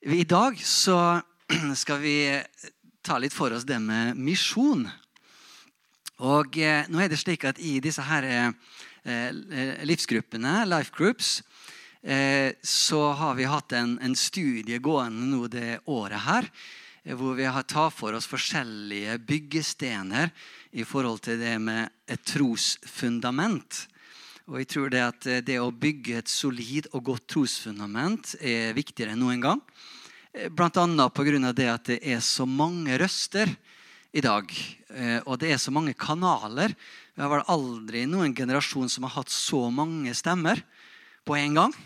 I dag så skal vi ta litt for oss det med misjon. Og eh, nå er det slik at i disse her eh, livsgruppene, life groups, eh, så har vi hatt en, studie gående nå det året her. Eh, hvor vi har tatt for oss forskjellige byggestener i forhold til det med et trosfundament. Og jeg tror det at eh, det å bygge et solid og godt trosfundament er viktigere enn noen gang. Eh, Bl.a. pga. det at det er så mange røster i dag. Eh, og det er så mange kanaler. Vi har vel aldri noen generasjon som har hatt så mange stemmer på en gang.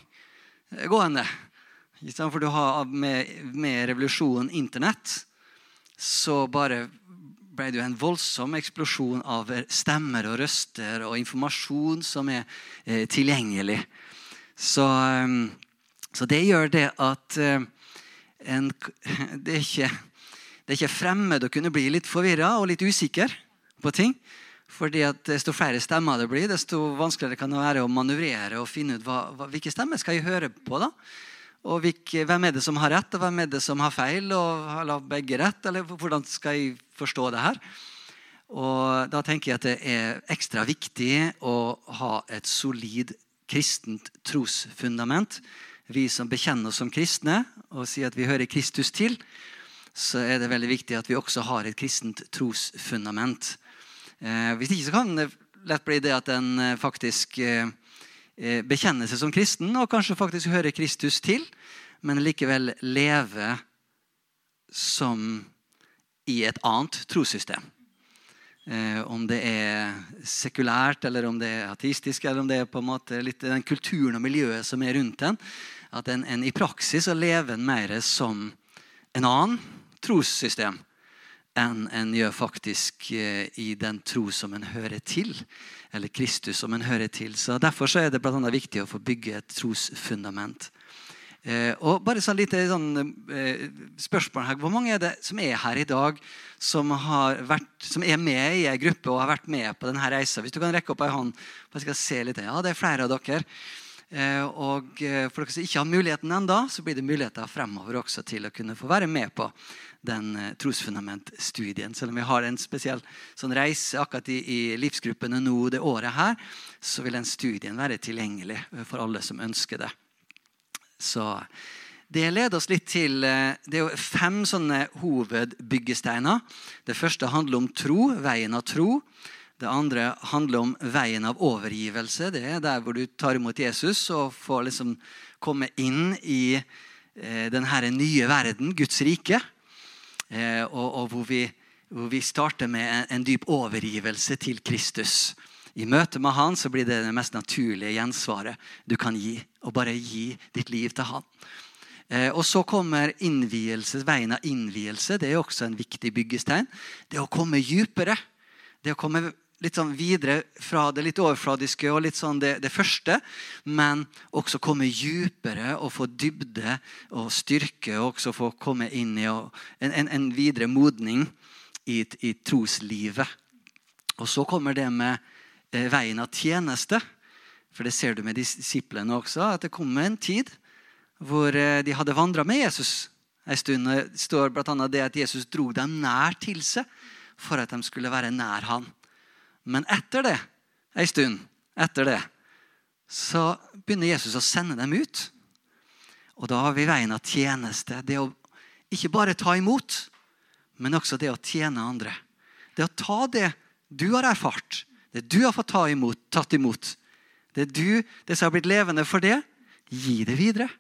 Gående. For du har med, med revolusjonen Internett så bare ble det jo en voldsom eksplosjon av stemmer og røster og informasjon som er eh, tilgjengelig. Så, eh, så, det gjør det at eh, en, det, er ikke, det er ikke fremmed å kunne bli litt forvirra og litt usikker på ting. Fordi at Desto flere stemmer det blir, desto vanskeligere kan det være å manøvrere og finne ut hva, hva, hvilke stemmer skal jeg høre på. da? Og Hvem er det som har rett, og hvem er det som har feil? og Har begge rett? Eller hvordan skal jeg forstå det her? Og Da tenker jeg at det er ekstra viktig å ha et solid kristent trosfundament. Vi som bekjenner oss som kristne og sier at vi hører Kristus til, så er det veldig viktig at vi også har et kristent trosfundament. Eh, hvis ikke så kan det lett bli det at en eh, faktisk eh, bekjenner seg som kristen og kanskje faktisk høre Kristus til, men likevel leve som i et annet trossystem. om det er sekulært, eller om det er ateistisk, eller om det er på en måte litt den kulturen og miljøet som er rundt en. At en, en i praksis lever mer som en annen trossystem enn en gjør faktisk eh, i den tro som en hører til. Eller Kristus som en hører til. Så Derfor så er det blant annet viktig å få bygge et trosfundament. Eh, og bare sånn lite sånn, eh, spørsmål her. Hvor mange er det som er her i dag, som, vært, som er med i ei gruppe og har vært med på denne reisa? Hvis du kan rekke opp ei hånd. bare skal se litt. Ja, det er flere av dere. Eh, og eh, for dere som ikke har muligheten ennå, så blir det muligheter fremover også til å kunne få være med på den eh, trosfundamentstudien. Selv om vi har en spesiell sånn reise akkurat i, i, livsgruppene nå det året her, så vil den studien være tilgjengelig for alle som ønsker det. Så det leder oss litt til Det er jo fem sånne hovedbyggesteiner. Det første handler om tro, veien av tro. Det andre handler om veien av overgivelse. Det er der hvor du tar imot Jesus og får liksom komme inn i eh, denne nye verden, Guds rike. Eh, og, og hvor, vi, hvor, vi, starter med en, en, dyp overgivelse til Kristus. I møte med han så blir det det mest naturlige gjensvaret du kan gi. Og bare gi ditt liv til han. Eh, og så kommer innvielse, veien av innvielse. Det er også en viktig byggestein. Det å komme dypere. Det å komme litt sånn videre fra det litt overfladiske og litt sånn det, det første, men også komme dypere og få dybde og styrke. Og også få komme inn i en, en, en videre modning i, i, troslivet. Og så kommer det med eh, veien av tjeneste. For det ser du med disiplene også, at det kommer en tid hvor eh, de hadde vandra med Jesus en stund. Det står bl.a. det at Jesus dro dem nær til seg for at de skulle være nær han. Men etter det, ei stund etter det, så begynner Jesus å sende dem ut. Og da har vi veien av tjeneste. Det å ikke bare ta imot, men også det å tjene andre. Det å ta det du har erfart, det du har fått ta imot, tatt imot. Det du, det som har blitt levende for det, gi det videre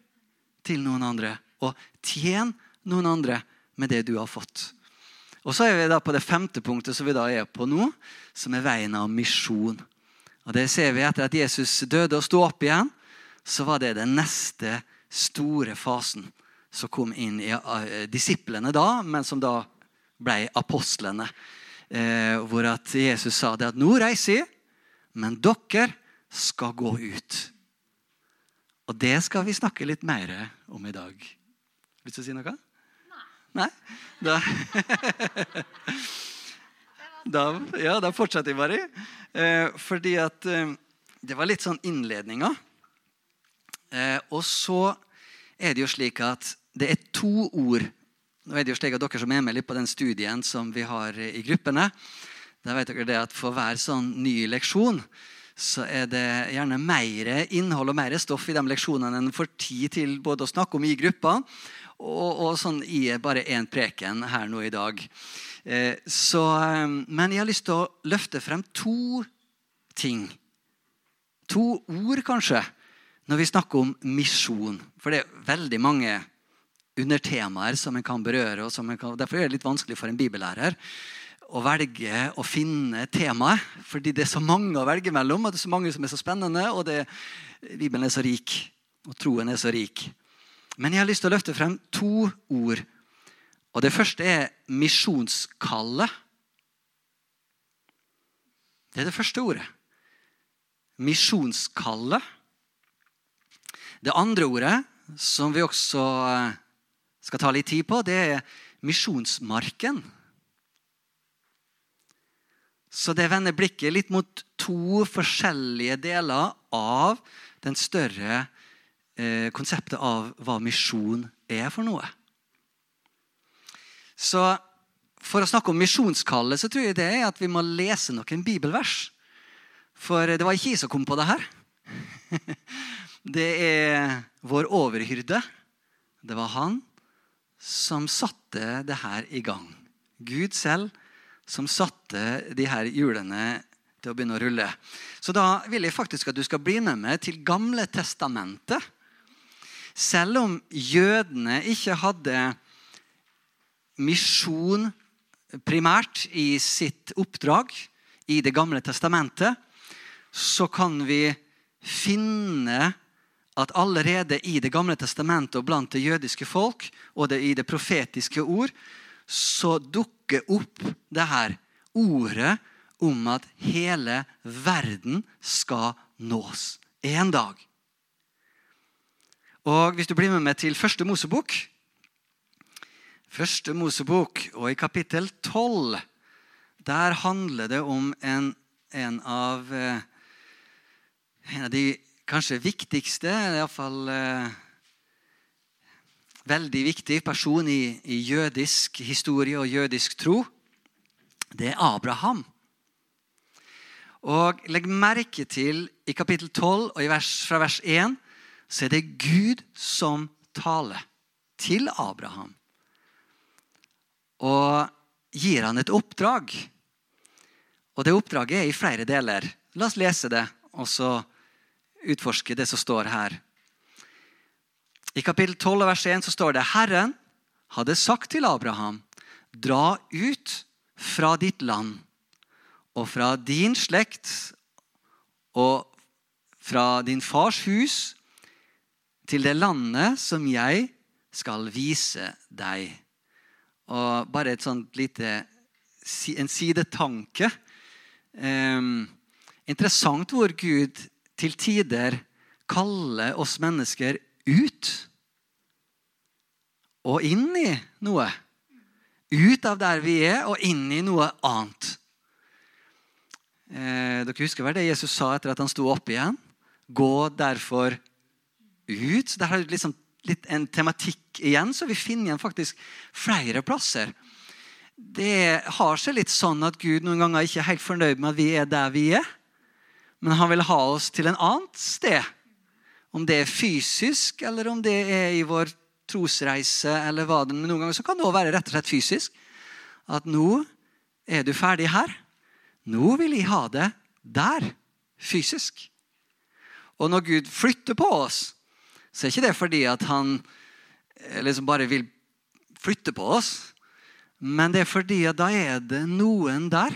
til noen andre. Og tjen noen andre med det du har fått. Og så er vi da på det femte punktet som vi da er på nå, som er veien av misjon. Og det ser vi Etter at Jesus døde og sto opp igjen, så var det den neste store fasen som kom inn i uh, disiplene da, men som da ble apostlene. Eh, hvor at Jesus sa det at nå reiser jeg, men dere skal gå ut. Og det skal vi snakke litt mer om i dag. Vil du si noe? Nei? Da, da, ja, da fortsetter vi bare. Eh, fordi at eh, Det var litt sånn innledninga. Eh, og så er det jo slik at det er to ord. Nå er det jo slik at Dere som er med litt på den studien som vi har i gruppene, da vet dere det at for hver sånn ny leksjon så er det gjerne mer innhold og mer stoff i de leksjonene enn får tid til både å snakke om i gruppa og, og sånn i bare én preken her nå i dag. Eh, så, eh, men jeg har lyst til å løfte frem to ting. To ord, kanskje, når vi snakker om misjon. For det er veldig mange undertemaer som en kan berøre. og kan, Derfor er det litt vanskelig for en bibellærer å velge å finne temaet. Fordi det er så mange å velge mellom, og det er så mange som er så spennende. Og det, Bibelen er så rik, og troen er så rik. Men jeg har lyst til å løfte frem to ord. Og Det første er misjonskallet. Det er det første ordet. Misjonskallet. Det andre ordet, som vi også eh, skal ta litt tid på, det er misjonsmarken. Så det vender blikket litt mot to forskjellige deler av den større eh, konseptet av hva misjon er for noe. Så for å snakke om misjonskallet så tror jeg det er at vi må lese noen bibelvers. For det var ikke jeg som kom på det her. Det er vår overhyrde. Det var han som satte det her i gang. Gud selv som satte de her hjulene til å begynne å rulle. Så da vil jeg faktisk at du skal bli med meg til Gamle testamentet. Selv om jødene ikke hadde misjon primært i sitt oppdrag i Det gamle testamentet, så kan vi finne at allerede i Det gamle testamentet og blant det jødiske folk og det, i det profetiske ord så dukker opp det her ordet om at hele verden skal nås en dag. Og Hvis du blir med meg til første Mosebok Første Mosebok, og i kapittel 12, der handler det om en, en, av, eh, en av de kanskje viktigste, iallfall eh, veldig viktig person i, i, jødisk historie og jødisk tro. Det er Abraham. Og Legg merke til i kapittel 12 og vers, fra vers 1 så er det Gud som taler til Abraham. Og gir han et oppdrag. Og det oppdraget er i flere deler. La oss lese det, og så utforske det som står her. I kapittel 12 vers 1 så står det Herren hadde sagt til Abraham, dra ut fra ditt land og fra din slekt og fra din fars hus til det landet som jeg skal vise deg. Og bare et sånt lite en sidetanke. Um, interessant hvor Gud til tider kaller oss mennesker ut og inn i noe. Ut av der vi er, og inn i noe annet. Eh, dere husker vel det Jesus sa etter at han sto opp igjen? Gå derfor ut. Der har liksom litt en tematikk igjen, så vi finner igjen faktisk flere plasser. Det har seg litt sånn at Gud noen ganger ikke er helt fornøyd med at vi er der vi er. Men han vil ha oss til en annet sted. Om det er fysisk, eller om det er i vår trosreise. eller hva det, Men noen ganger så kan det også være rett og slett fysisk. At nå er du ferdig her. Nå vil jeg ha det der. Fysisk. Og når Gud flytter på oss, så er ikke det fordi at han eh, liksom bare vil flytte på oss. Men det er fordi at da er det noen der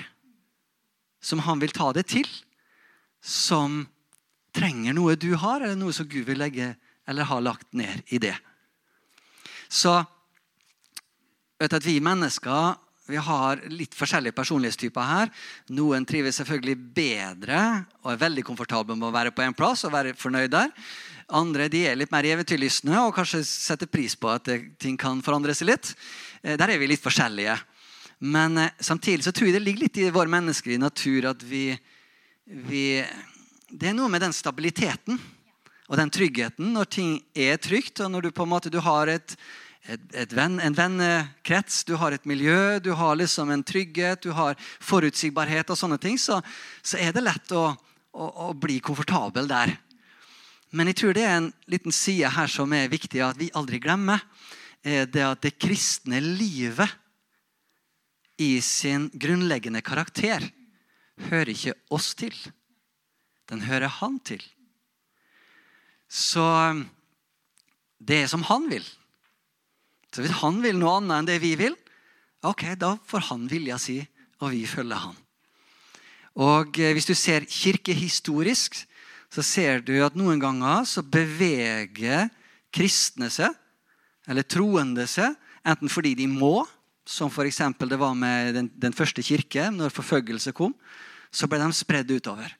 som han vil ta det til. Som trenger noe du har, eller noe som Gud vil legge eller har lagt ned i det. Så vet at vi mennesker vi har litt forskjellige personlighetstyper her. Noen trives selvfølgelig bedre og er veldig komfortable med å være på en plass og være fornøyd der. Andre de er litt mer eventyrlystne og kanskje setter pris på at ting kan forandre seg litt. Eh, der er vi litt forskjellige. Men eh, samtidig så tror jeg det ligger litt i vår menneskelige natur at vi, vi Det er noe med den stabiliteten og den tryggheten når ting er trygt, og når du på en måte har et, et, et venn, en vennekrets, du har et miljø, du har liksom en trygghet, du har forutsigbarhet og sånne ting, så, så er det lett å, å, å, bli komfortabel der. Men jeg tror det er en liten side her som er viktig at vi aldri glemmer. Det at det kristne livet i sin grunnleggende karakter hører ikke oss til. Den hører han til. Så det er som han vil. Så hvis han vil noe annet enn det vi vil, ok, da får han vilja si, og vi følger han. Og eh, Hvis du ser kirkehistorisk, så ser du at noen ganger så beveger kristne seg, eller troende seg, enten fordi de må, som f.eks. det var med den, den, første kirke, når forfølgelse kom, så ble de spredd utover.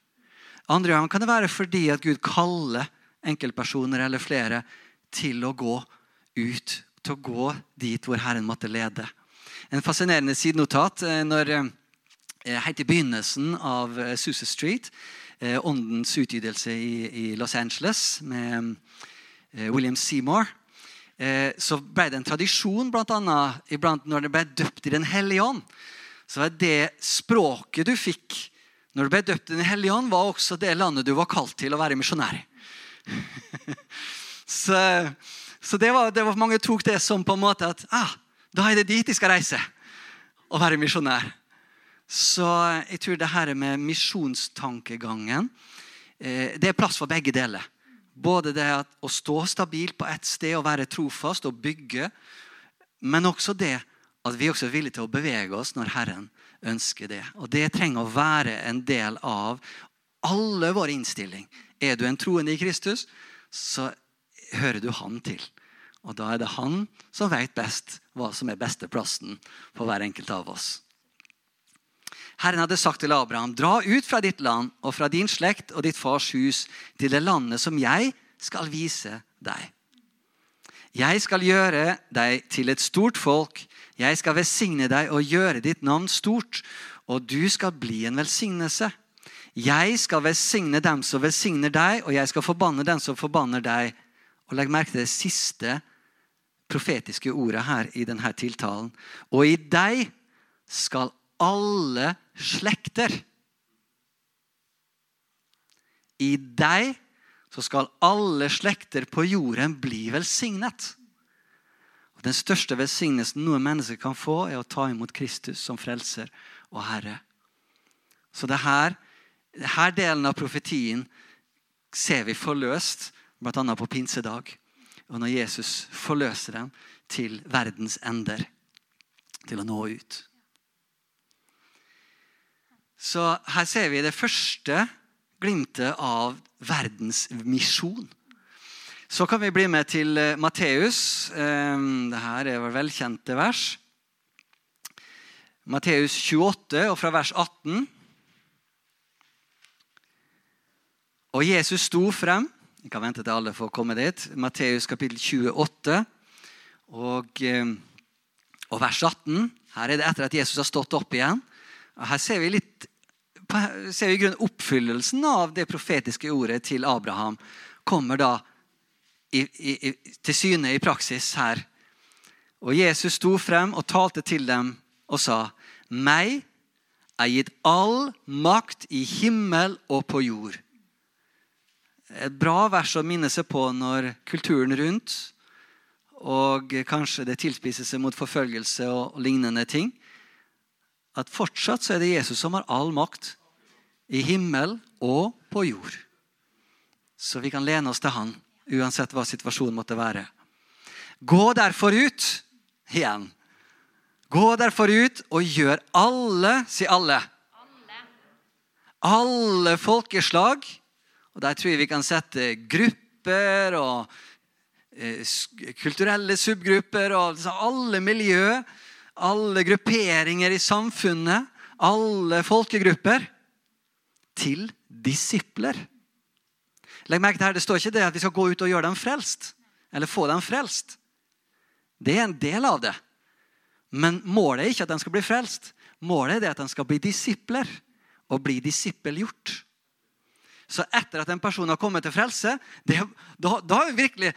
Andre ganger kan det være fordi at Gud kaller enkeltpersoner eller flere til å gå ut til å gå dit hvor Herren måtte lede. En fascinerende sidenotat eh, når eh, helt i begynnelsen av eh, Susa Street, åndens utgytelse i, Los Angeles med William Seymour, så ble det en tradisjon blant annet, iblant når det ble døpt i Den hellige ånd. Så var det språket du fikk når du ble døpt i Den hellige ånd, var også det landet du var kalt til å være misjonær i. så så det var, det var, mange tok det som på en måte at ah, da er det dit de skal reise og være misjonær. Så jeg tror det her med misjonstankegangen eh, Det er plass for begge deler. Både det å stå stabilt på ett sted og være trofast og bygge, men også det at vi også er villige til å bevege oss når Herren ønsker det. Og Det trenger å være en del av alle vår innstilling. Er du en troende i Kristus, så hører du Han til. Og da er det han som vet best hva som er beste plassen for hver enkelt av oss. Herren hadde sagt til Abraham, dra ut fra ditt land og fra din slekt og ditt fars hus til det landet som jeg skal vise deg. Jeg skal gjøre deg til et stort folk. Jeg skal velsigne deg og gjøre ditt navn stort, og du skal bli en velsignelse. Jeg skal velsigne dem som velsigner deg, og jeg skal forbanne dem som forbanner deg. Og Legg merke til det siste profetiske ordet her i denne tiltalen. Og i deg skal alle slekter I deg så skal alle slekter på jorden bli velsignet. Den største velsignelsen noe menneske kan få, er å ta imot Kristus som frelser og Herre. Så det her, denne delen av profetien ser vi forløst bl.a. på pinsedag og når Jesus forløser dem til verdens ender. Til å nå ut. Så her ser vi det første glimtet av verdens misjon. Så kan vi bli med til eh, Matteus. Ehm, Dette er vår velkjente vers. Matteus 28, og fra vers 18. Og Jesus sto frem Vi kan vente til alle får komme dit. Matteus kapittel 28 og, eh, og, vers 18. Her er det etter at Jesus har stått opp igjen. Her ser vi litt ser vi grunn oppfyllelsen av det profetiske ordet til Abraham kommer da i, i, til syne i praksis her. Og Jesus sto frem og talte til dem og sa, 'Meg er gitt all makt i himmel og på jord.' et bra vers å minne seg på når kulturen rundt og kanskje det tilspisser seg mot forfølgelse og lignende ting. At fortsatt så er det Jesus som har all makt i himmel og på jord. Så vi kan lene oss til han uansett hva situasjonen måtte være. Gå derfor ut igjen. Gå derfor ut og gjør alle, si alle, alle, folkeslag og Der tror jeg vi kan sette grupper og eh, kulturelle subgrupper og liksom alle miljø, alle grupperinger i samfunnet, alle folkegrupper, til disipler. Legg merke til her, Det står ikke det at vi skal gå ut og gjøre dem frelst. Eller få dem frelst. Det er en del av det. Men målet er ikke at de skal bli frelst. Målet er at de skal bli disipler og bli disippelgjort. Så etter at en person har kommet til frelse, det, da, da, virkelig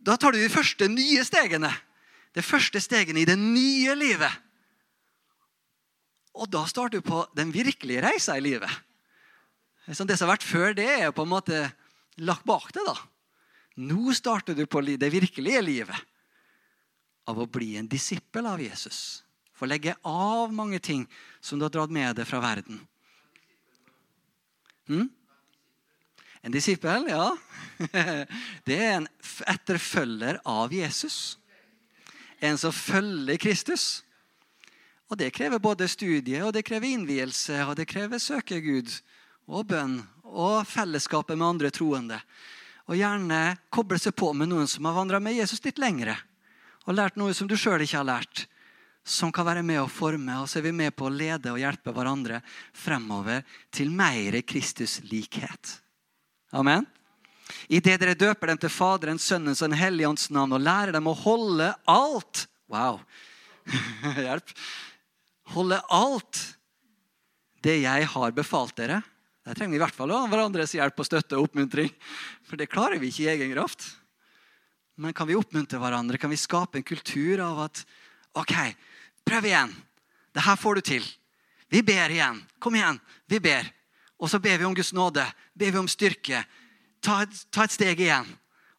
Da tar du de første nye stegene. De første stegene i det nye livet. Og da starter du på den virkelige reisa i livet. Det som har vært før, det er på en måte lagt bak deg. da. Nå starter du på det virkelige livet av å bli en disippel av Jesus. Få legge av mange ting som du har dratt med deg fra verden. Hmm? En disippel, ja. Det er en etterfølger av Jesus. En som følger Kristus. Og det krever både studie, og det krever innvielse, og det krever søke Gud og bønn og fellesskapet med andre troende. Og gjerne koble seg på med noen som har vandra med Jesus litt lengre. Og lært noe som du sjøl ikke har lært. Som kan være med å forme. Og så er vi med på å lede og hjelpe hverandre fremover til mer Kristus-likhet. Amen. Idet dere døper dem til Faderens, Sønnens og Den hellige ånds navn og lærer dem å holde alt Wow. Hjelp. Holde alt det jeg har befalt dere. Der trenger vi i hvert fall hverandres hjelp og støtte og oppmuntring. For det klarer vi ikke i egen kraft. Men kan vi oppmuntre hverandre? Kan vi skape en kultur av at OK, prøv igjen. Det her får du til. Vi ber igjen. Kom igjen. Vi ber. Og så ber vi om Guds nåde. Ber vi om styrke. Ta et, ta et steg igjen.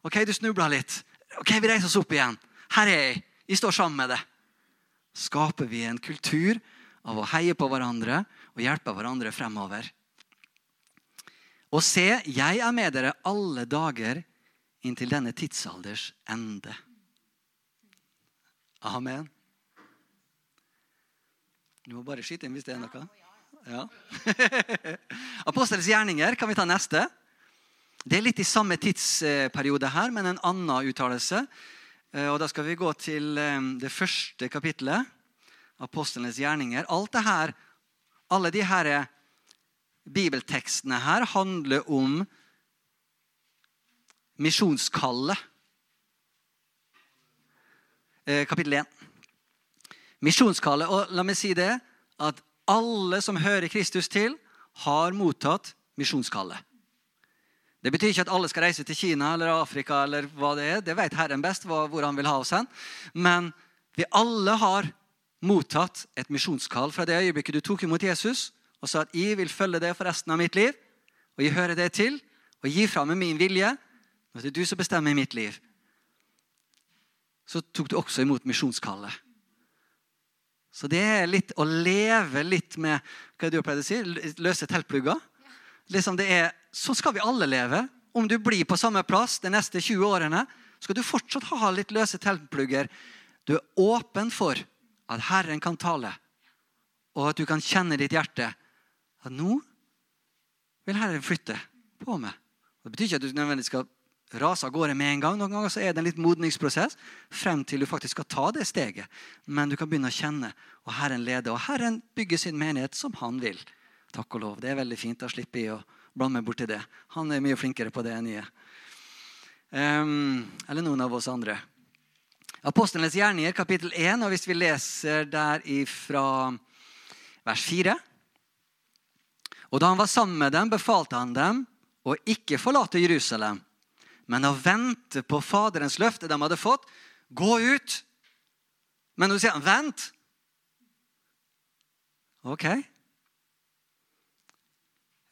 Ok, Du snubla litt. Ok, Vi reiser oss opp igjen. Her er jeg. Vi står sammen med det. Skaper vi en kultur av å heie på hverandre og hjelpe hverandre fremover. Og se, jeg er med dere alle dager inntil denne tidsalders ende. Amen. Du må bare skyte inn hvis det er noe. Ja. Apostelens gjerninger kan vi ta neste. Det er litt i samme tidsperiode her, men en annen uttalelse. Eh, og Da skal vi gå til eh, det første kapittelet. Apostlenes gjerninger. Alt det her, alle de her bibeltekstene her handler om misjonskallet. Kapittel 1. Misjonskallet. Og la meg si det, at alle som hører Kristus til, har mottatt misjonskallet. Det betyr ikke at alle skal reise til Kina eller Afrika. eller hva Det er. Det vet Herren best hvor han vil ha oss hen. Men vi alle har mottatt et misjonskall fra det øyeblikket du tok imot Jesus og sa at 'jeg vil følge det for resten av mitt liv', og jeg hører det til, og gi fra meg min vilje. Og det er du som bestemmer i mitt liv. Så tok du også imot misjonskallet. Så det er litt å leve litt med hva du pleide å si, løse teltplugger. Liksom det er, så skal vi alle leve. Om du blir på samme plass de neste 20 årene, skal du fortsatt ha litt løse teltplugger. Du er åpen for at Herren kan tale, og at du kan kjenne ditt hjerte at nå vil Herren flytte på meg. Det betyr ikke at du nødvendigvis skal rase av gårde med en gang. Noen ganger så er det en litt modningsprosess frem til du faktisk skal ta det steget. Men du kan begynne å kjenne, og Herren leder. Og Herren bygger sin menighet som han vil. Takk og lov. Det er veldig fint å slippe i å blande meg borti det. Han er mye flinkere på det enn jeg. Um, eller noen av oss andre. Apostlenes gjerninger, kapittel 1, og hvis vi leser der ifra vers 4 Og da han var sammen med dem, befalte han dem å ikke forlate Jerusalem men å vente på Faderens løfte de hadde fått. Gå ut. Men nå sier han, 'Vent'. Ok.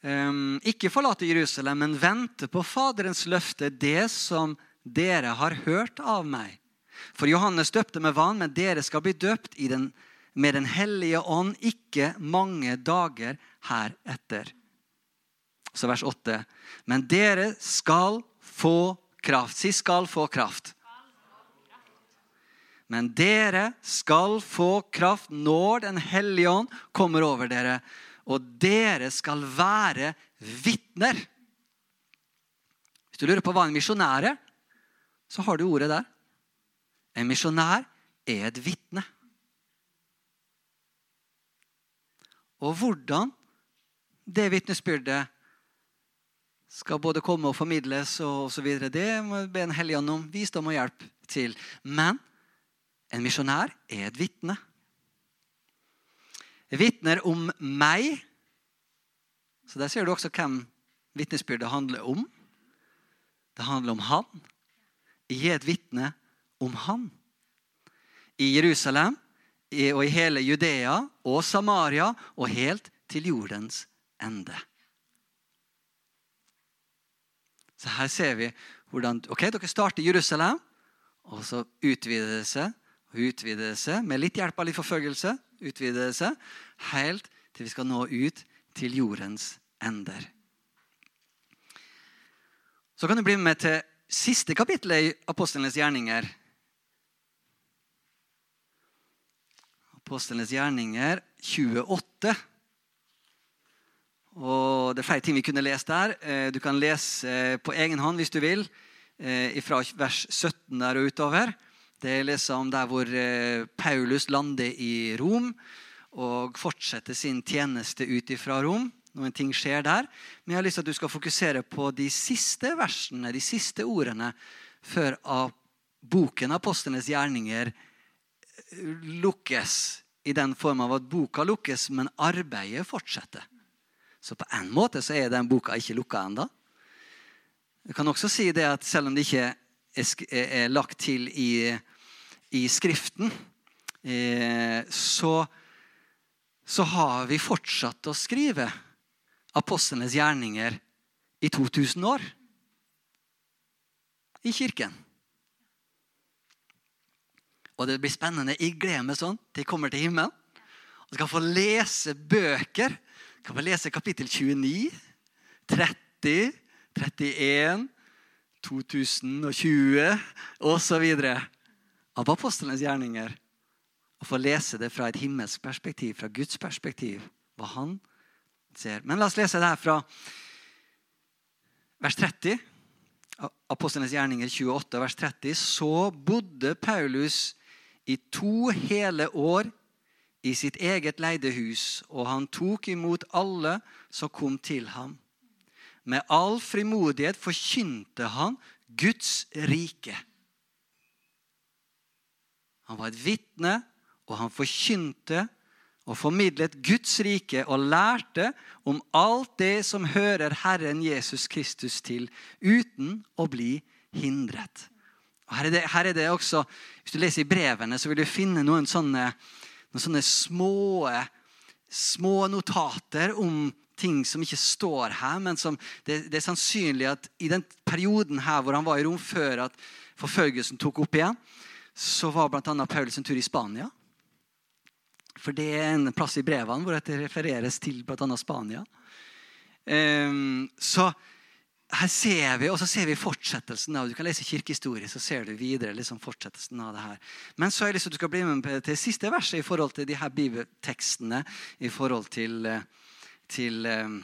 Um, ikke forlate Jerusalem, men vente på Faderens løfte, det som dere har hørt av meg. For Johannes døpte med vann, men dere skal bli døpt i den, med Den hellige ånd ikke mange dager heretter. Så vers 8. Men dere skal få kraft. Si 'skal få kraft'. Men dere skal få kraft når Den hellige ånd kommer over dere. Og dere skal være vitner. Hvis du lurer på hva en misjonær er, så har du ordet der. En misjonær er et vitne. Og hvordan det vitnesbyrdet skal både komme og formidles og osv. Det må jeg be en hellig ånd om visdom og hjelp til. Men en misjonær er et vitne. Vitner om meg. Så Der ser du også hvem vitnesbyrdet handler om. Det handler om han. Jeg er et vitne om Han. I Jerusalem og i hele Judea og Samaria og helt til jordens ende. Så her ser vi hvordan ok, Dere starter i Jerusalem, og så utvider det seg og utvider det seg med litt hjelp av litt forfølgelse. utvider det seg, Helt til vi skal nå ut til jordens ender. Så kan du bli med til siste kapittelet i Apostlenes gjerninger. Apostlenes gjerninger 28. Og Det er flere ting vi kunne lest der. Eh, du kan lese på egen hånd hvis du vil, eh, fra vers 17 der og utover. Det er liksom der hvor eh, Paulus lander i Rom og fortsetter sin tjeneste ut fra Rom. Noen ting skjer der. Men jeg har lyst til at du skal fokusere på de siste versene, de siste ordene, før boken 'Apostlenes gjerninger' lukkes. I den form av at boka lukkes, men arbeidet fortsetter. Så på en måte så er den boka ikke lukka ennå. Jeg kan også si det at selv om det ikke er lagt til i, i Skriften, eh, så, så har vi fortsatt å skrive apostlenes gjerninger i 2000 år i kirken. Og det blir spennende. Jeg gleder meg sånn til jeg kommer til himmelen. Og skal få lese bøker. Kan få lese kapittel 29, 30, 31, 2020 osv. av apostlenes gjerninger. Og få lese det fra et himmelsk perspektiv, fra Guds perspektiv. Hva han ser. Men la oss lese det her fra vers 30. Apostlenes gjerninger 28, vers 30. Så bodde Paulus i to hele år i sitt eget leide hus, og han tok imot alle som kom til ham. Med all frimodighet forkynte han Guds rike. Han var et vitne, og han forkynte og formidlet Guds rike og lærte om alt det som hører Herren Jesus Kristus til, uten å bli hindret. Her er, det, her er det også, Hvis du leser i brevene, så vil du finne noen sånne, noen sånne små, små notater om ting som ikke står her, men som det, det, er sannsynlig at i den perioden her hvor han var i Rom før at forfølgelsen tok opp igjen, så var bl.a. Paulus en tur i Spania. For det er en plass i brevene hvor det refereres til bl.a. Spania. Um, så her ser vi, og så ser vi fortsettelsen. av, Du kan lese kirkehistorie, så ser du videre liksom fortsettelsen av det her. Men så har jeg lyst til at du skal bli med til siste verset i forhold til de her bibeltekstene. I forhold til, eh, til um,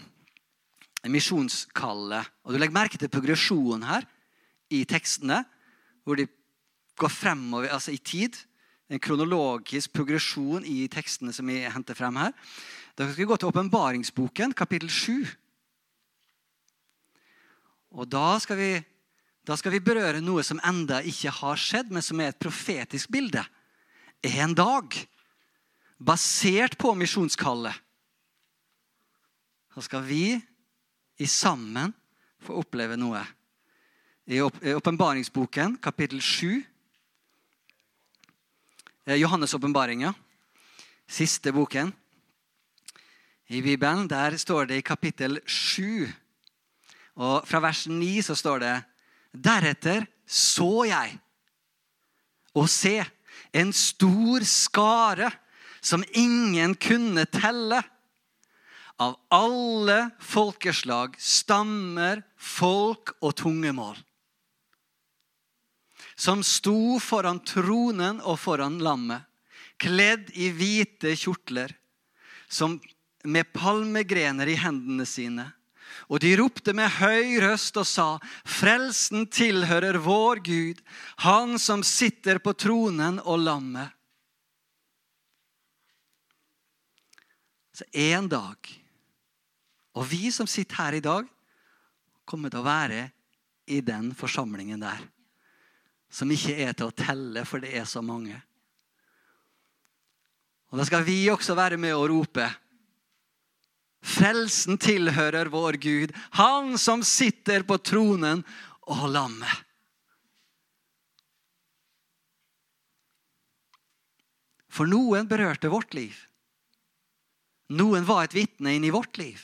misjonskallet. Og Du legger merke til progresjonen her i tekstene. Hvor de går fremover altså i tid en kronologisk progresjon i tekstene som vi henter frem her. Da skal vi gå til åpenbaringsboken, kapittel 7. Og da skal, vi, da skal vi berøre noe som enda ikke har skjedd, men som er et profetisk bilde. En dag, basert på misjonskallet, så skal vi i sammen få oppleve noe. I åpenbaringsboken, kapittel 7, Eh, Johannes' åpenbaringa, siste boken i Bibelen. Der står det i kapittel 7, og fra vers 9 så står det Deretter så jeg, og se, en stor skare som ingen kunne telle. Av alle folkeslag, stammer, folk og tungemål som sto foran tronen og foran lammet, kledd i hvite kjortler, som med palmegrener i hendene sine. Og de ropte med høy røst og sa, Frelsen tilhører vår Gud, Han som sitter på tronen og lammet. Så en dag, og vi som sitter her i dag, kommer til å være i den forsamlingen der som ikke er til å telle, for det er så mange. Og Da skal vi også være med og rope. Frelsen tilhører vår Gud, han som sitter på tronen og lammet. For noen berørte vårt liv. Noen var et vitne inn i vårt liv.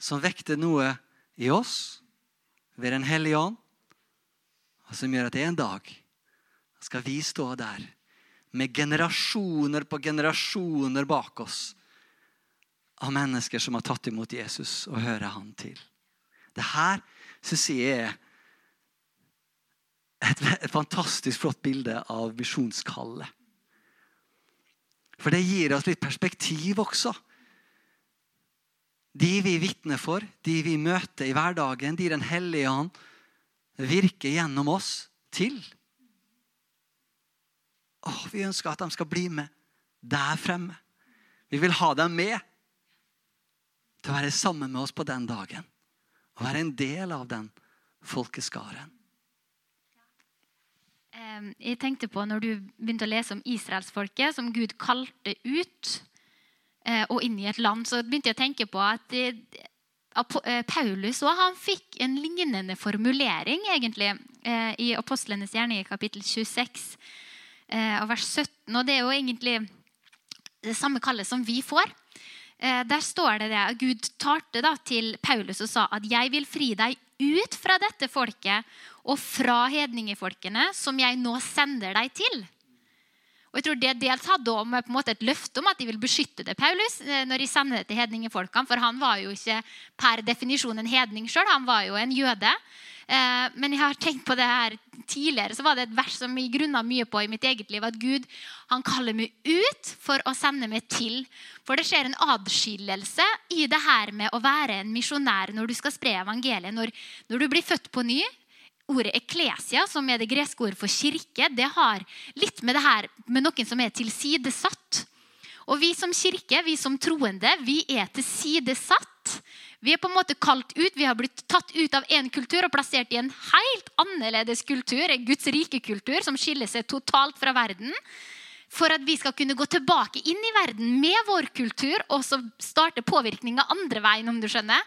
Som vekte noe i oss ved Den hellige ånd, og som gjør at en dag skal vi stå der med generasjoner på generasjoner bak oss av mennesker som har tatt imot Jesus og hører han til. Det her syns jeg er et, et, fantastisk flott bilde av misjonskallet. For det gir oss litt perspektiv også. De vi vitner for, de vi møter i hverdagen, de Den hellige ånd virker gjennom oss til. Åh, vi ønsker at de skal bli med der fremme. Vi vil ha dem med til å være sammen med oss på den dagen. Og være en del av den folkeskaren. Jeg tenkte på når du begynte å lese om israelsfolket, som Gud kalte ut eh, og inn i et land, så begynte jeg å tenke på at eh, Paulus han fikk en lignende formulering egentlig i Apostlenes gjerning i kapittel 26 og vers 17. Og det er jo egentlig det samme kallet som vi får. Eh, der står det det. Gud talte da til Paulus og sa at 'jeg vil fri deg ut fra dette folket og fra hedningefolkene som jeg nå sender deg til'. Og jeg tror Det dels hadde om på en måte et løfte om at de vil beskytte det, Paulus, eh, når de sender det til hedningefolkene. For han var jo ikke per definisjon en hedning sjøl, han var jo en jøde. Eh, men jeg har tenkt på det her tidligere, så var det et vers som jeg grunna mye på i mitt eget liv. At Gud han kaller meg ut for å sende meg til. For det skjer en adskillelse i det her med å være en misjonær når du skal spre evangeliet. Når, når du blir født på ny, Ordet eklesia, som er det greske ordet for kirke, det har litt med det her med noen som er tilsidesatt. Og vi som kirke, vi som troende, vi er tilsidesatt. Vi er på en måte kalt ut, vi har blitt tatt ut av én kultur og plassert i en helt annerledes kultur, en Guds rike kultur, som skiller seg totalt fra verden. For at vi skal kunne gå tilbake inn i verden med vår kultur og så starte påvirkninga andre veien. om du skjønner.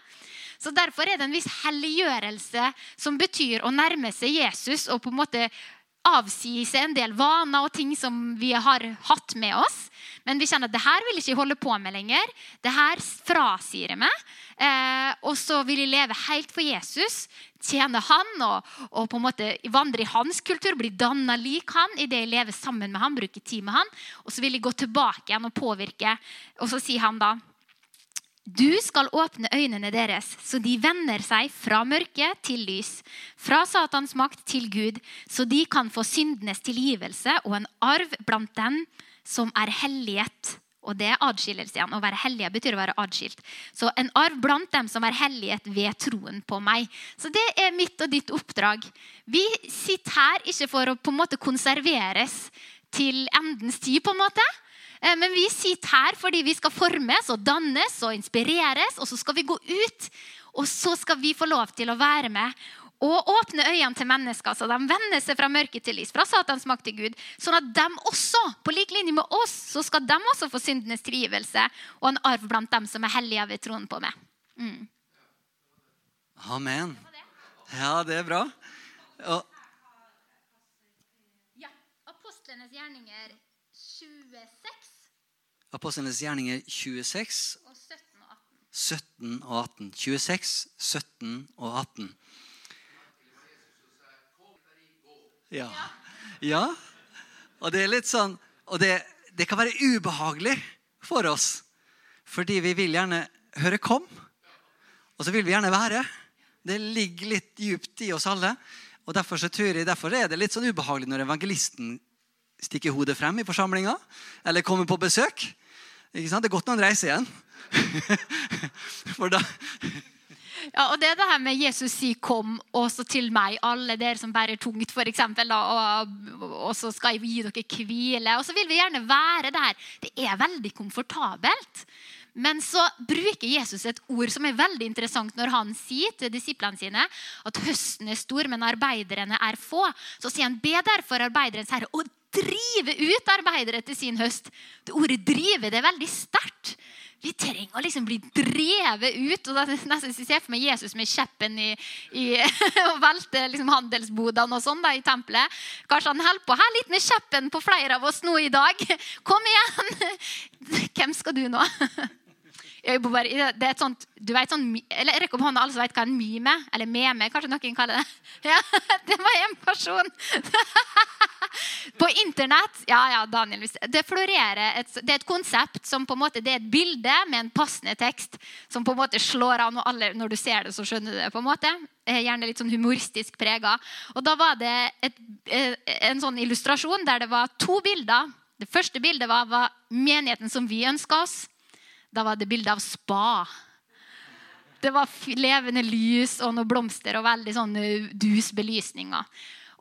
Så Derfor er det en viss helliggjørelse som betyr å nærme seg Jesus og på en måte avsi seg en del vaner og ting som vi har hatt med oss. Men vi kjenner at det her vil jeg ikke holde på med lenger. Det her frasier jeg meg. Eh, og så vil jeg leve helt for Jesus, tjene han og, og på en måte vandre i hans kultur, bli danna lik han idet jeg lever sammen med han, bruker tid med han. Og så vil jeg gå tilbake igjen og påvirke. Og så sier han da du skal åpne øynene deres, så de vender seg fra mørke til lys, fra Satans makt til Gud, så de kan få syndenes tilgivelse og en arv blant dem som er hellighet og det er adskillelse igjen. Å være hellige betyr å være adskilt. Så en arv blant dem som er hellighet ved troen på meg. Så det er mitt og ditt oppdrag. Vi sitter her ikke for å på en måte konserveres til endens tid, på en måte. Eh, men vi sitter her fordi vi skal formes og dannes og inspireres. Og så skal vi gå ut, og så skal vi få lov til å være med og åpne øynene til mennesker, så de vender seg fra mørke til lys, fra Satans makt til Gud. Sånn at de også, på lik linje med oss, så skal de også få syndenes trivelse og en arv blant dem som er hellige ved troen på meg. Mm. Amen. Ja, det er bra. Og... Ja. Apostlenes gjerninger 26. Apostlenes gjerninger 26. Og 17 og 18. 17 og 18. 26, 17 og 18. Ja. ja. Og det er litt sånn Og det, det, kan være ubehagelig for oss. Fordi vi vil gjerne høre 'kom', og så vil vi gjerne være. Det ligger litt djupt i oss alle. Og derfor, så jeg, derfor er det litt sånn ubehagelig når evangelisten stikker hodet frem i forsamlinga eller kommer på besøk. Det er godt når han reiser igjen. For da ja, og det er det her med Jesus sier 'kom også til meg, alle dere som bærer tungt', for eksempel, og, og, så skal jeg gi dere hvile. Og så vil vi gjerne være der. Det er veldig komfortabelt. Men så bruker Jesus et ord som er veldig interessant når han sier til disiplene sine at høsten er stor, men arbeiderne er få. Så sier han be derfor arbeiderens herre å drive ut arbeidere til sin høst. Det ordet 'drive' det er veldig sterkt. Vi trenger å liksom bli drevet ut. og nesten jeg ser for meg Jesus med kjeppen i, i og velte liksom handelsbodene og sånn i tempelet. Kanskje han holder på her litt med kjeppen på flere av oss nå i dag. Kom igjen! Hvem skal du nå? Bare, det er et sånt, du vet sånn, eller Rekk opp hånda, alle som vet hva en meme eller meme kanskje noen kaller det. Ja, det var en person! På internett ja, ja, Daniel, det florerer et, det er et konsept som på en måte, det er et bilde med en passende tekst som på en måte slår an, og alle, når du ser det, så skjønner du det. på en måte. Gjerne litt sånn humoristisk prega. Og da var det et, eh, en sånn illustrasjon der det var to bilder. Det første bildet var, var menigheten som vi ønska oss. Da var det bilde av spa. Det var levende lys og noen blomster og veldig sånn dus belysninger.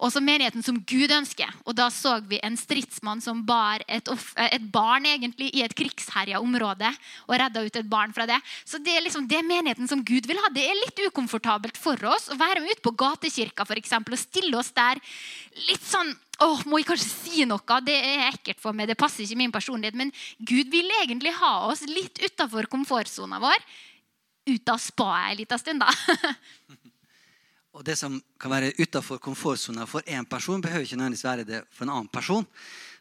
Og så menigheten som Gud ønsker. Og da så vi en stridsmann som bar et, eh, et barn egentlig i et krigsherja område. Og redda ut et barn fra det. Så det er liksom det menigheten som Gud vil ha. Det er litt ukomfortabelt for oss å være med ute på gatekirka for eksempel, og stille oss der litt sånn Åh, må jeg kanskje si noe? Det er ekkelt for meg. Det passer ikke min personlighet. Men Gud vil egentlig ha oss litt utafor komfortsona vår. Ut av spaet en liten stund, da. og Det som kan være utafor komfortsona for én person, behøver ikke nødvendigvis være det for en annen person.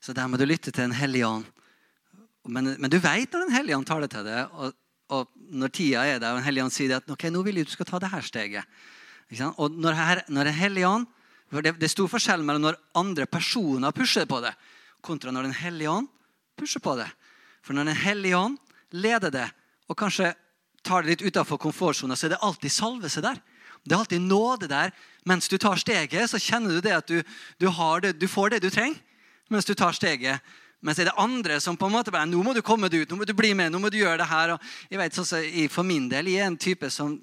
Så der må du lytte til en hellig ånd. Men, men, du vet når en hellig ånd tar det til deg. Og, og, når tida er der, og en hellig ånd sier at ok, nå vil jeg du skal ta det her steget. Og når, her, når en hellig ånd for det, det er stor forskjell mellom når andre personer pusher på det, kontra når Den hellige ånd pusher på det. For når Den hellige ånd leder det, og kanskje tar det litt utafor komfortsona, så er det alltid salvelse der. Det er alltid nåde der. Mens du tar steget, så kjenner du det at du, du, det, du får det du trenger. mens du tar steget. Mens er det andre som på en måte bare, nå må du komme deg ut, nå må du bli med, nå må du gjøre det her. Og jeg vet, sånn, så For min del jeg er en type som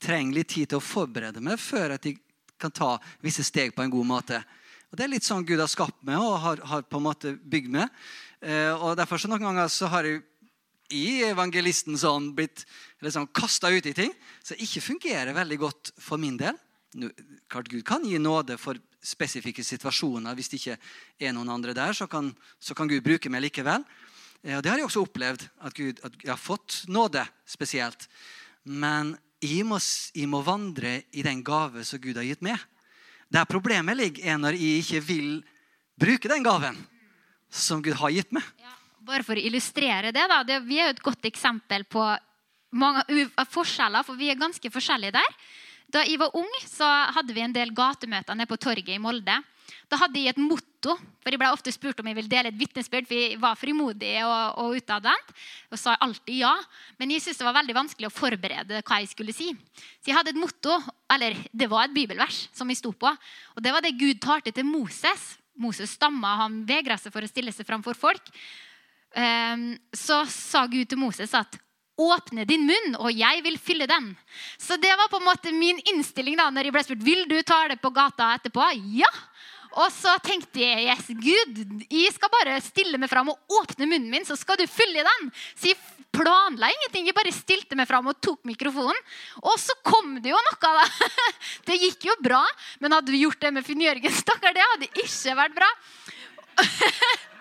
trenger litt tid til å forberede meg før at jeg kan ta visse steg på en god måte. Og Det er litt sånn Gud har skapt meg og har, har på en måte bygd meg. Eh, og Derfor så noen ganger så har jeg i evangelisten sånn blitt liksom, kasta ut i ting som ikke fungerer veldig godt for min del. Klart Gud kan gi nåde for spesifikke situasjoner. Hvis det ikke er noen andre der, så kan, så kan Gud bruke meg likevel. Eh, og Det har jeg også opplevd, at, Gud, at jeg har fått nåde spesielt. Men jeg må, jeg må, vandre i den gave som Gud har gitt meg. Der problemet ligger, er når jeg ikke vil bruke den gaven som Gud har gitt meg. Ja, bare for å illustrere det, da. Det, vi er jo et godt eksempel på mange forskjeller, for vi er ganske forskjellige der. Da jeg var ung, så hadde vi en del gatemøter nede på torget i Molde. Da hadde jeg et motto. for Jeg ble ofte spurt om jeg ville dele et vitnesbyrd, for jeg var frimodig og, og utadvendt. Og sa alltid ja. Men jeg syntes det var veldig vanskelig å forberede hva jeg skulle si. Så jeg hadde et motto, eller det var et bibelvers som jeg sto på. Og det var det Gud talte til Moses. Moses stamma, han vegra seg for å stille seg framfor folk. Ehm, så sa Gud til Moses at Åpne din munn, og jeg vil fylle den. Så det var på en måte min innstilling da når jeg ble spurt vil du ta det på gata etterpå. Ja! Og så tenkte jeg yes, Gud, jeg skal bare stille meg fram og åpne munnen min, så skal du fylle den. Så jeg planla ingenting. Jeg bare stilte meg fram og tok mikrofonen. Og så kom det jo noe, da. Det gikk jo bra. Men hadde vi gjort det med Finn Jørgen, stakkar, det hadde ikke vært bra.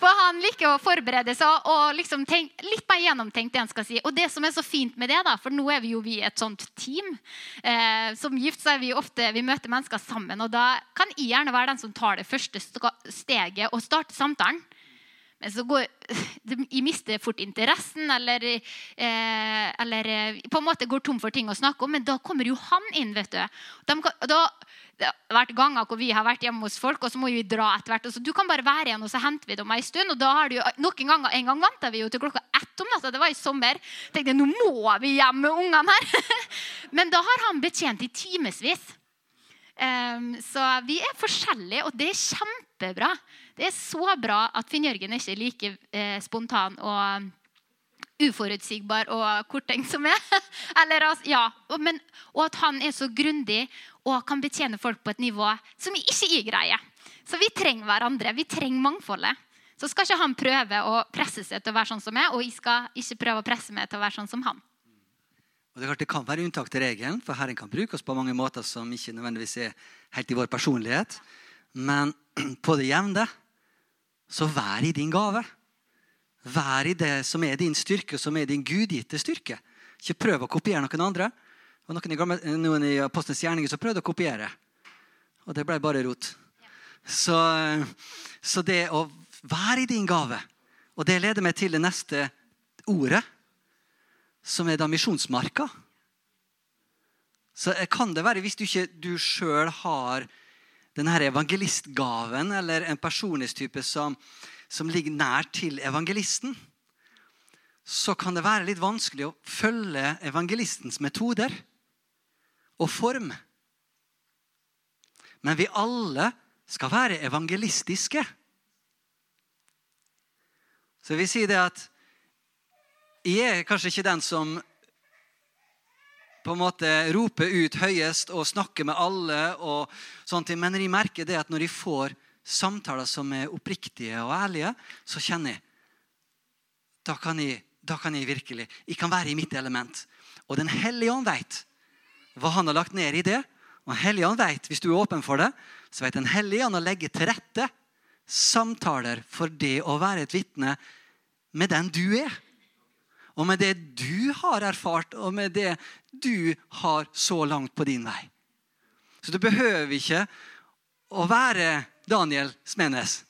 For han liker å forberede seg og liksom tenk, litt mer gjennomtenkt. det han skal si. Og det som er så fint med det, da, for nå er vi jo vi et sånt team. Eh, som gift så er vi ofte, vi møter mennesker sammen. Og da kan jeg gjerne være den som tar det første steget og starter samtalen. Men så går, jeg mister fort interessen, eller, eh, eller, eh, på en måte går tom for ting å snakke om. Men da kommer jo han inn. vet du. De, da, det har vært ganger hvor vi har vært hjemme hos folk, og så må vi dra etter hvert. Så du kan bare være igjen, og så henter vi dem en stund. og da har du, noen ganger, En gang venta vi jo til klokka ett om natta. Det var i sommer. tenkte jeg, nå må vi hjem med ungene her. Men da har han betjent i timevis. Um, så vi er forskjellige, og det er kjempebra. Det er så bra at Finn Jørgen er ikke like eh, spontan og uforutsigbar og korttenkt som jeg. Eller, ja, og at han er så grundig og kan betjene folk på et nivå som ikke jeg greier. Så vi trenger hverandre. Vi trenger mangfoldet. Så skal ikke han prøve å presse seg til å være sånn som meg, og jeg skal ikke prøve å presse meg til å være sånn som han. Og Det det kan være unntak til regelen, for Herren kan bruke oss på mange måter som ikke nødvendigvis er helt i vår personlighet. Men på det jevne så vær i din gave. Vær i det som er din styrke, som er din gudgitte styrke. Ikke prøv å kopiere noen andre. Og noen noen i Apostlenes gjerninger som prøvde å kopiere. Og det ble bare rot. Så, så det å være i din gave Og det leder meg til det neste ordet, som er da misjonsmarka. Så kan det være, hvis du ikke du sjøl har denne evangelistgaven, eller en personlighetstype som, som ligger nær til evangelisten, så kan det være litt vanskelig å følge evangelistens metoder og form. Men vi alle skal være evangelistiske. Så jeg vil si det at jeg er kanskje ikke den som på en måte roper ut høyest og snakker med alle, og sånt, men jeg merker det at når jeg får samtaler som er oppriktige og ærlige, så kjenner jeg Da kan jeg, da kan jeg virkelig Jeg kan være i mitt element. Og Den hellige ånd vet hva han har lagt ned i det. Og Den hellige ånd vet, Hvis du er åpen for det, så vet Den hellige ånd å legge til rette samtaler for det å være et vitne med den du er. Og med det du har erfart, og med det du har så langt på din vei. Så du behøver ikke å være Daniel Smenes.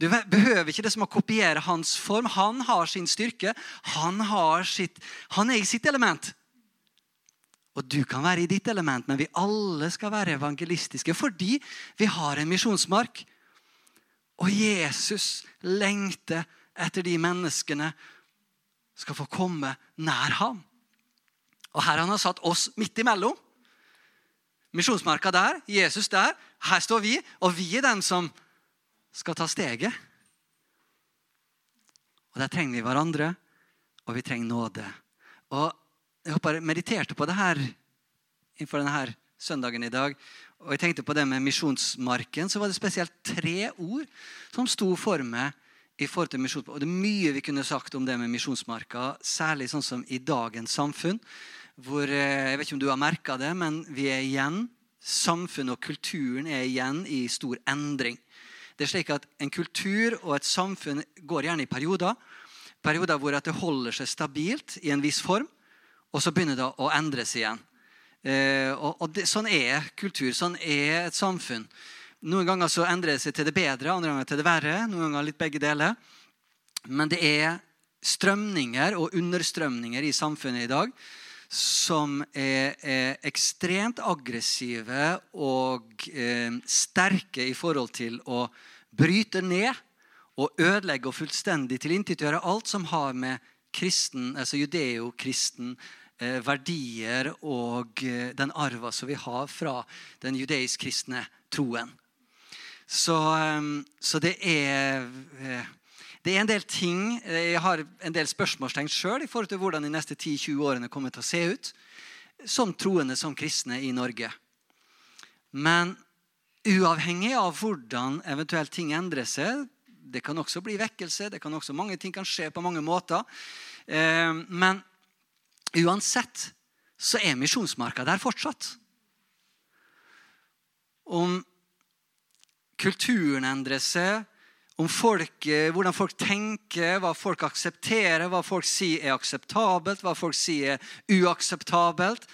Du behøver ikke det som å kopiere hans form. Han har sin styrke. Han, har sitt, han er i sitt element. Og du kan være i ditt element, men vi alle skal være evangelistiske fordi vi har en misjonsmark. Og Jesus lengter etter de menneskene skal få komme nær ham. Og her han har satt oss midt imellom. Misjonsmarka der, Jesus der. Her står vi, og vi er den som skal ta steget. Og Der trenger vi hverandre, og vi trenger nåde. Og jeg håper mediterte på det her innenfor denne søndagen i dag. Og jeg tenkte på det med misjonsmarken. Så var det spesielt tre ord som sto for meg. i forhold til misjons... Og Det er mye vi kunne sagt om det med misjonsmarka, særlig sånn som i dagens samfunn. hvor, eh, Jeg vet ikke om du har merka det, men vi er igjen Samfunnet og kulturen er igjen i stor endring. Det er slik at En kultur og et samfunn går gjerne i perioder. Perioder hvor det holder seg stabilt i en viss form. Og så begynner det å endres igjen. Eh, og, det, Sånn er kultur. Sånn er et samfunn. Noen ganger så endrer det seg til det bedre, andre ganger til det verre. Noen ganger litt begge deler. Men det er strømninger og understrømninger i samfunnet i dag som er, er ekstremt aggressive og eh, sterke i forhold til å bryte ned og ødelegge og fullstendig tilintetgjøre alt som har med kristen, altså judeo-kristen Eh, verdier og eh, den arva som vi har fra den judeisk-kristne troen. Så, eh, så, det er det er en del ting Jeg har en del spørsmålstegn sjøl i forhold til hvordan de neste 10-20 årene kommer til å se ut som troende, som kristne i Norge. Men uavhengig av hvordan eventuelt ting endrer seg Det kan også bli vekkelse, det kan også mange ting kan skje på mange måter. Men Uansett så er misjonsmarka der fortsatt. Om kulturen endrer seg, om folk, hvordan folk tenker, hva folk aksepterer, hva folk sier er akseptabelt, hva folk sier er uakseptabelt,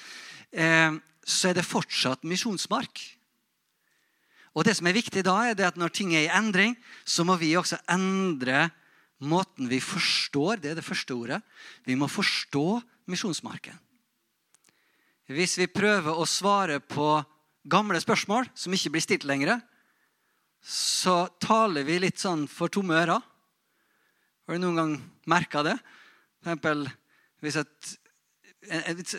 eh, så er det fortsatt misjonsmark. Og det som er viktig da, er at når ting er i endring, så må vi også endre måten vi forstår Det er det første ordet. Vi må forstå misjonsmarken. Hvis vi prøver å svare på gamle spørsmål som ikke blir stilt lenger, så taler vi litt sånn for tomme ører. Har du noen gang merka det? For eksempel, hvis et,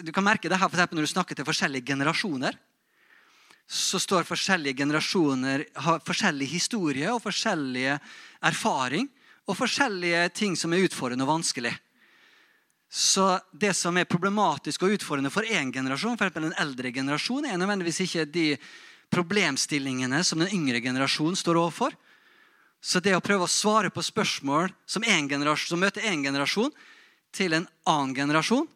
du kan merke det her for når du snakker til forskjellige generasjoner. Så står forskjellige generasjoner har forskjellig historie og forskjellige erfaring og forskjellige ting som er utfordrende og vanskelig. Så det som er problematisk og utfordrende for én generasjon, for en eldre generasjon, er nødvendigvis ikke de problemstillingene som den yngre generasjonen står overfor. Så det å prøve å svare på spørsmål som, som møter én generasjon, til en annen generasjon,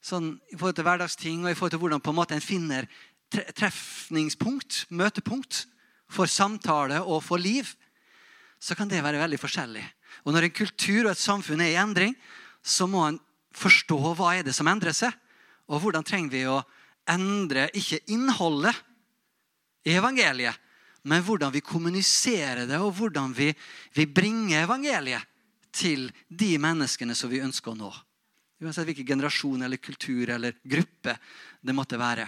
sånn i forhold til hverdagsting og i forhold til hvordan på en måte en finner trefningspunkt, møtepunkt, for samtale og for liv, så kan det være veldig forskjellig. Og når en kultur og et samfunn er i endring, så må en forstå hva er det som endrer seg. Og hvordan trenger vi å endre ikke innholdet evangeliet, men hvordan vi kommuniserer det, og hvordan vi, vi bringer evangeliet til de menneskene som vi ønsker å nå. Uansett hvilken generasjon eller kultur eller gruppe det måtte være.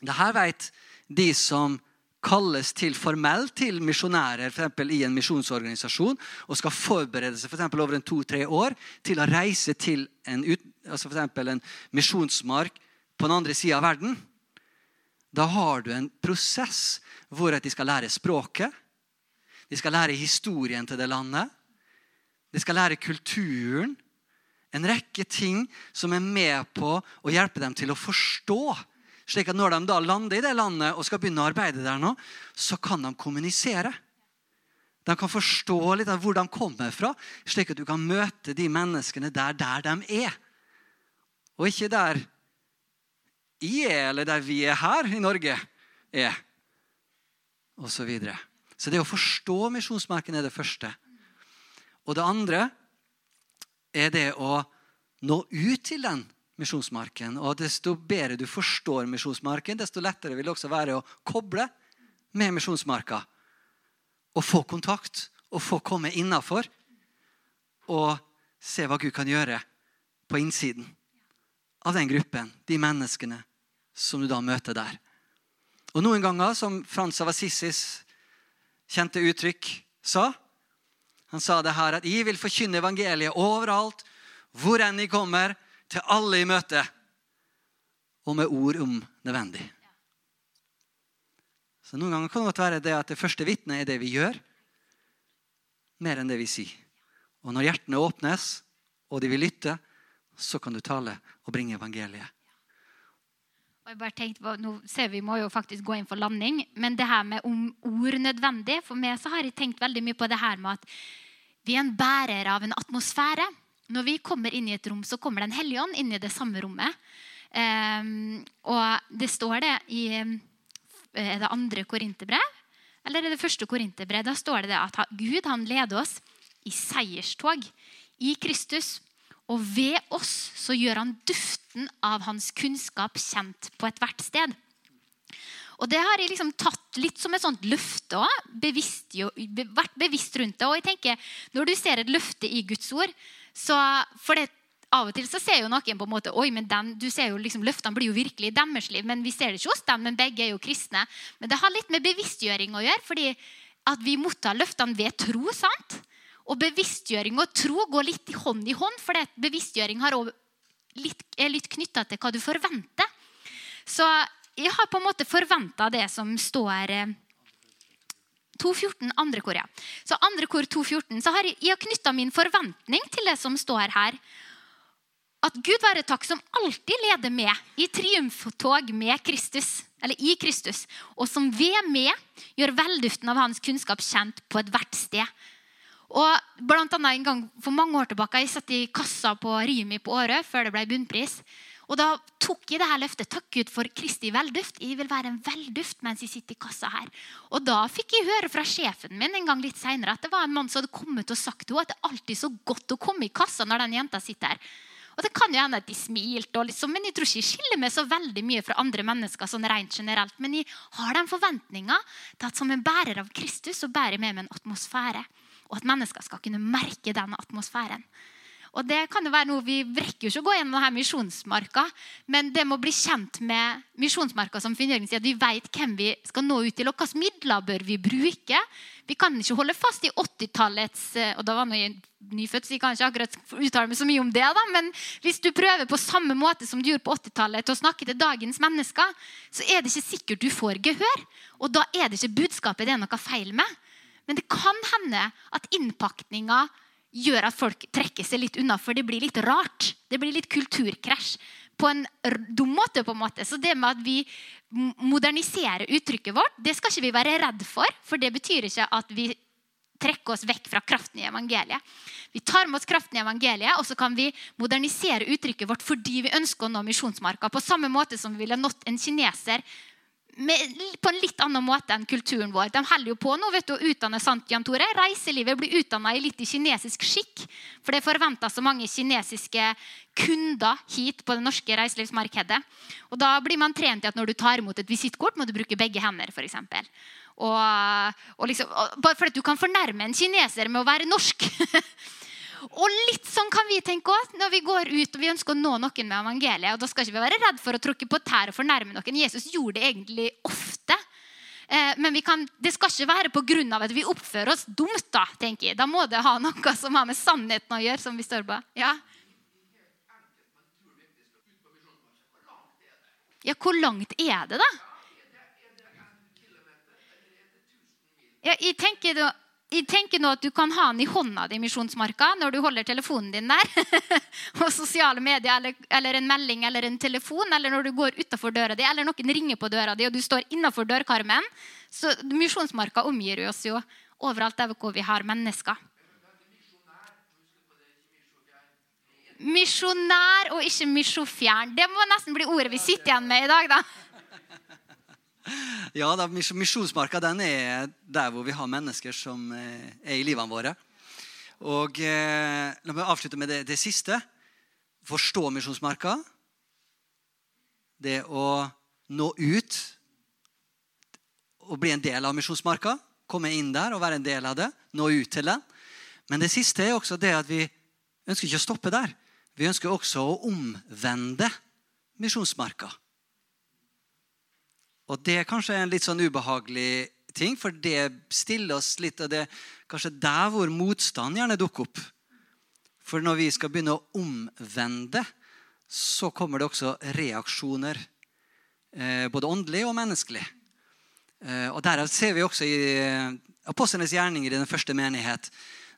Dette vet de som kalles til formelt til misjonærer for i en misjonsorganisasjon og skal forberede seg for over en to-tre år til å reise til en, altså en misjonsmark på den andre sida av verden. Da har du en prosess hvor de skal lære språket, de skal lære historien til det landet, de skal lære kulturen. En rekke ting som er med på å hjelpe dem til å forstå slik at når de da lander i det landet og skal begynne å arbeide der nå, så kan de kommunisere. De kan forstå litt av hvor de kommer fra, slik at du kan møte de menneskene der, der de er. Og ikke der jeg er, eller der vi er her i Norge, er. Og så videre. Så det å forstå misjonsmarken er det første. Og det andre er det å nå ut til den misjonsmarken. Og desto bedre du forstår misjonsmarken, desto lettere vil det også være å koble med misjonsmarka. Og få kontakt og få komme innafor og se hva Gud kan gjøre på innsiden av den gruppen, de menneskene som du da møter der. Og noen ganger, som Frans av Assisis kjente uttrykk sa Han sa det her at 'Jeg vil forkynne evangeliet overalt, hvor enn jeg kommer' til alle i møter.' og med ord om nødvendig. Så Noen ganger kan det være det at det første vitnet er det vi gjør, mer enn det vi sier. Og når hjertene åpnes, og de vil lytte, så kan du tale og bringe evangeliet. Jeg bare tenkte, nå ser Vi må jo faktisk gå inn for landing, men det her med om ord nødvendig For meg så har jeg tenkt veldig mye på det her med at vi er en bærer av en atmosfære. Når vi kommer inn i et rom, så kommer Den hellige ånd inn i det samme rommet. Um, og det står det i eh, Er det andre korinterbrev? Eller er det første korinterbrev? Da står det at Gud han leder oss i seierstog i Kristus. Og ved oss så gjør han duften av hans kunnskap kjent på ethvert sted. Og det har jeg liksom tatt litt som et sånt løfte òg. Vært bevisst rundt det. Og jeg tenker, Når du ser et løfte i Guds ord, så for det, Av og til så ser jo noen på en måte, oi, men den, du ser jo liksom, Løftene blir jo virkelig i deres liv. men Vi ser det ikke hos dem, men begge er jo kristne. Men det har litt med bevisstgjøring å gjøre. fordi at vi mottar løftene ved tro. sant? Og bevisstgjøring og tro går litt hånd i hånd, for bevisstgjøring litt, er litt knytta til hva du forventer. Så jeg har på en måte forventa det som står eh, 2.14, andre kor, ja. Så andre kor 2.14, så har jeg, jeg knytta min forventning til det som står her. At Gud være takk som alltid leder med i triumftog med Kristus, eller i Kristus, og som ved med gjør velduften av hans kunnskap kjent på ethvert sted. Og blant annet en gang For mange år tilbake jeg satt i kassa på Rimi på Årø før det ble bunnpris. Og da tok jeg det her løftet. Takk Gud for Kristi velduft. Jeg vil være en velduft mens jeg sitter i kassa her. Og da fikk jeg høre fra sjefen min en gang litt senere at det var en mann som hadde kommet og sagt til henne at det er alltid så godt å komme i kassa når den jenta sitter her. Og det kan jo hende at de smilte, liksom, men jeg tror ikke jeg skiller meg så veldig mye fra andre mennesker. sånn rent generelt, Men jeg har den forventninga til at som en bærer av Kristus så bærer jeg med meg en atmosfære. Og at mennesker skal kunne merke den atmosfæren. Og det kan jo være noe, Vi rekker jo ikke å gå gjennom denne misjonsmarka, men det må bli kjent med misjonsmarka som Finn Jørgen sier, at vi vet hvem vi skal nå ut til, og hvilke midler bør vi bruke. Vi kan ikke holde fast i 80-tallets eh, og da var jeg nyfødt, så jeg kan ikke akkurat uttale meg så mye om det, da, men hvis du prøver på samme måte som du gjorde på 80-tallet til å snakke til dagens mennesker, så er det ikke sikkert du får gehør. Og da er det ikke budskapet det er noe feil med. Men det kan hende at innpakninga gjør at folk trekker seg litt unna, for det blir litt rart. Det blir litt kulturkrasj på en dum måte. på en måte. Så det med at vi moderniserer uttrykket vårt, det skal ikke vi være redd for. For det betyr ikke at vi trekker oss vekk fra kraften i evangeliet. Vi tar med oss kraften i evangeliet, og så kan vi modernisere uttrykket vårt fordi vi ønsker å nå misjonsmarka. På samme måte som vi ville nådd en kineser med, på en litt annen måte enn kulturen vår. De holder jo på nå vet du, å utdanne sant, Jan Tore. Reiselivet blir utdanna litt i kinesisk skikk. For det forventes så mange kinesiske kunder hit på det norske reiselivsmarkedet. Og Da blir man trent i at når du tar imot et visittkort, må du bruke begge hender. For eksempel. og, og liksom, bare fordi du kan fornærme en kineser med å være norsk. Og litt sånn kan vi tenke òg når vi går ut og vi ønsker å nå noen med evangeliet. og Da skal ikke vi være redd for å tråkke på tær og fornærme noen. Jesus gjorde det egentlig ofte. Eh, men kan, det skal ikke være pga. at vi oppfører oss dumt. Da tenker jeg. Da må det ha noe som har med sannheten å gjøre. som vi står på. Ja, ja hvor langt er det, da? Ja, jeg tenker da, jeg tenker nå at Du kan ha den i hånda di misjonsmarka når du holder telefonen din der. og sosiale medier, eller, eller, en melding eller en telefon, eller når du går utafor døra di, eller noen ringer på døra di og du står innafor dørkarmen. Så Misjonsmarka omgir oss jo overalt der hvor vi har mennesker. Misjonær og ikke misjofjern. Det må nesten bli ordet vi sitter igjen med i dag. da. Ja, da, Misjonsmarka den er der hvor vi har mennesker som eh, er i livene våre. Og eh, La meg avslutte med det, det siste. Forstå misjonsmarka. Det å nå ut og bli en del av misjonsmarka. Komme inn der og være en del av det. Nå ut til den. Men det siste er også det at vi ønsker ikke å stoppe der. Vi ønsker også å omvende misjonsmarka. Og det er kanskje en litt sånn ubehagelig ting, for det stiller oss litt av det Kanskje der hvor motstand gjerne dukker opp. For når vi skal begynne å omvende, så kommer det også reaksjoner. Eh, både åndelig og menneskelig. Eh, og Derav ser vi også i eh, apostlenes gjerninger i den første menighet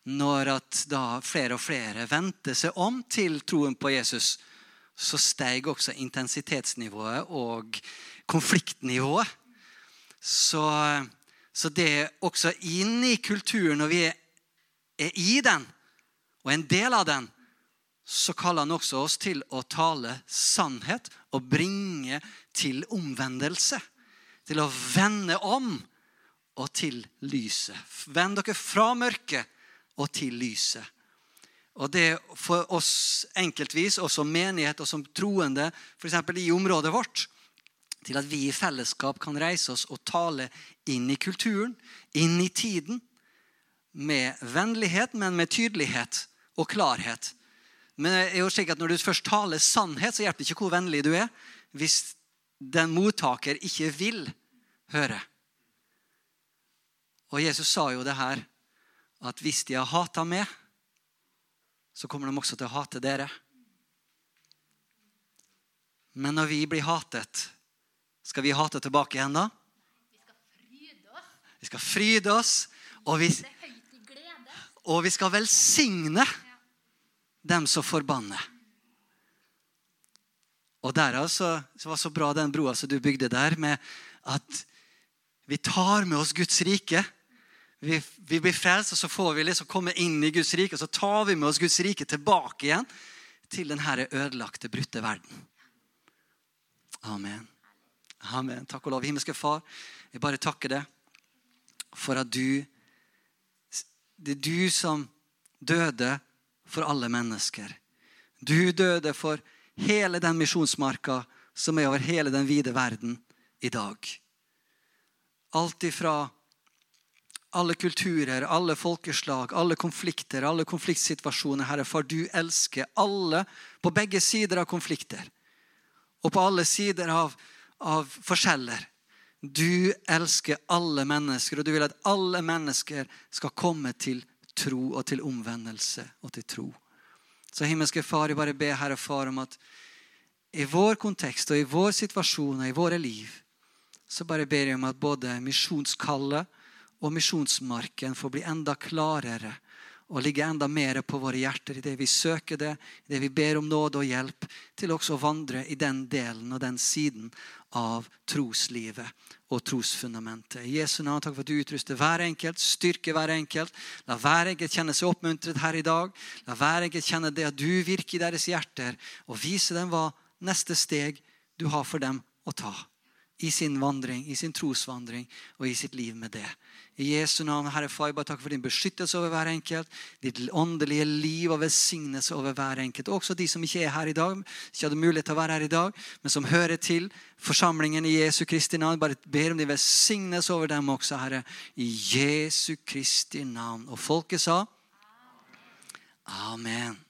når at da flere og flere vendte seg om til troen på Jesus, så steg også intensitetsnivået og konfliktnivået. Så, så det er også inn i kulturen, når vi er, er i den og en del av den, så kaller han også oss til å tale sannhet og bringe til omvendelse. Til å vende om og til lyset. Vend dere fra mørket og til lyset. Og det for oss enkeltvis, og som menighet og som troende, f.eks. i området vårt, til at vi i fellesskap kan reise oss og tale inn i kulturen, inn i tiden, med vennlighet, men med tydelighet og klarhet. Men det er jo slik at når du først taler sannhet, så hjelper det ikke hvor vennlig du er, hvis den mottaker ikke vil høre. Og Jesus sa jo det her, at hvis de har hata meg, så kommer de også til å hate dere. Men når vi blir hatet, skal vi hate tilbake igjen da? Vi skal fryde oss. Og vi, og vi skal velsigne dem som forbanner. Og derav så, så var så bra den broa som du bygde der, med at vi tar med oss Guds rike. Vi, vi blir frelst, og så får vi liksom komme inn i Guds rike. Og så tar vi med oss Guds rike tilbake igjen til denne ødelagte, brutte verden. Amen. Amen. Takk og lov. Himmelske Far, jeg bare takker deg for at du Det er du som døde for alle mennesker. Du døde for hele den misjonsmarka som er over hele den vide verden i dag. Alt ifra alle kulturer, alle folkeslag, alle konflikter, alle konfliktsituasjoner. Herre, for du elsker alle på begge sider av konflikter. Og på alle sider av av forskjeller. Du elsker alle mennesker, og du vil at alle mennesker skal komme til tro og til omvendelse og til tro. Så himmelske Far, jeg bare ber Herre Far om at i vår kontekst og i vår situasjon og i våre liv, så bare ber jeg om at både misjonskallet og misjonsmarken får bli enda klarere og ligge enda mer på våre hjerter i det vi søker det, i det vi ber om nåde og hjelp, til også å vandre i den delen og den siden av troslivet og trosfundamentet. I Jesu navn, takk for at du utruster hver enkelt, styrker hver enkelt. La hver enkelt kjenne seg oppmuntret her i dag. La hver enkelt kjenne det at du virker i deres hjerter, og vise dem hva neste steg du har for dem å ta. i sin vandring, i sin trosvandring og i sitt liv med det. I Jesu navn, Herre Far, jeg bare takk for din beskyttelse over hver enkelt. Ditt åndelige liv og velsignelse over hver enkelt. Også de som ikke er her i dag, ikke hadde mulighet til å være her i dag, men som hører til forsamlingen i Jesu Kristi navn. Bare ber om din velsignelse over dem også, Herre. I Jesu Kristi navn. Og folket sa Amen.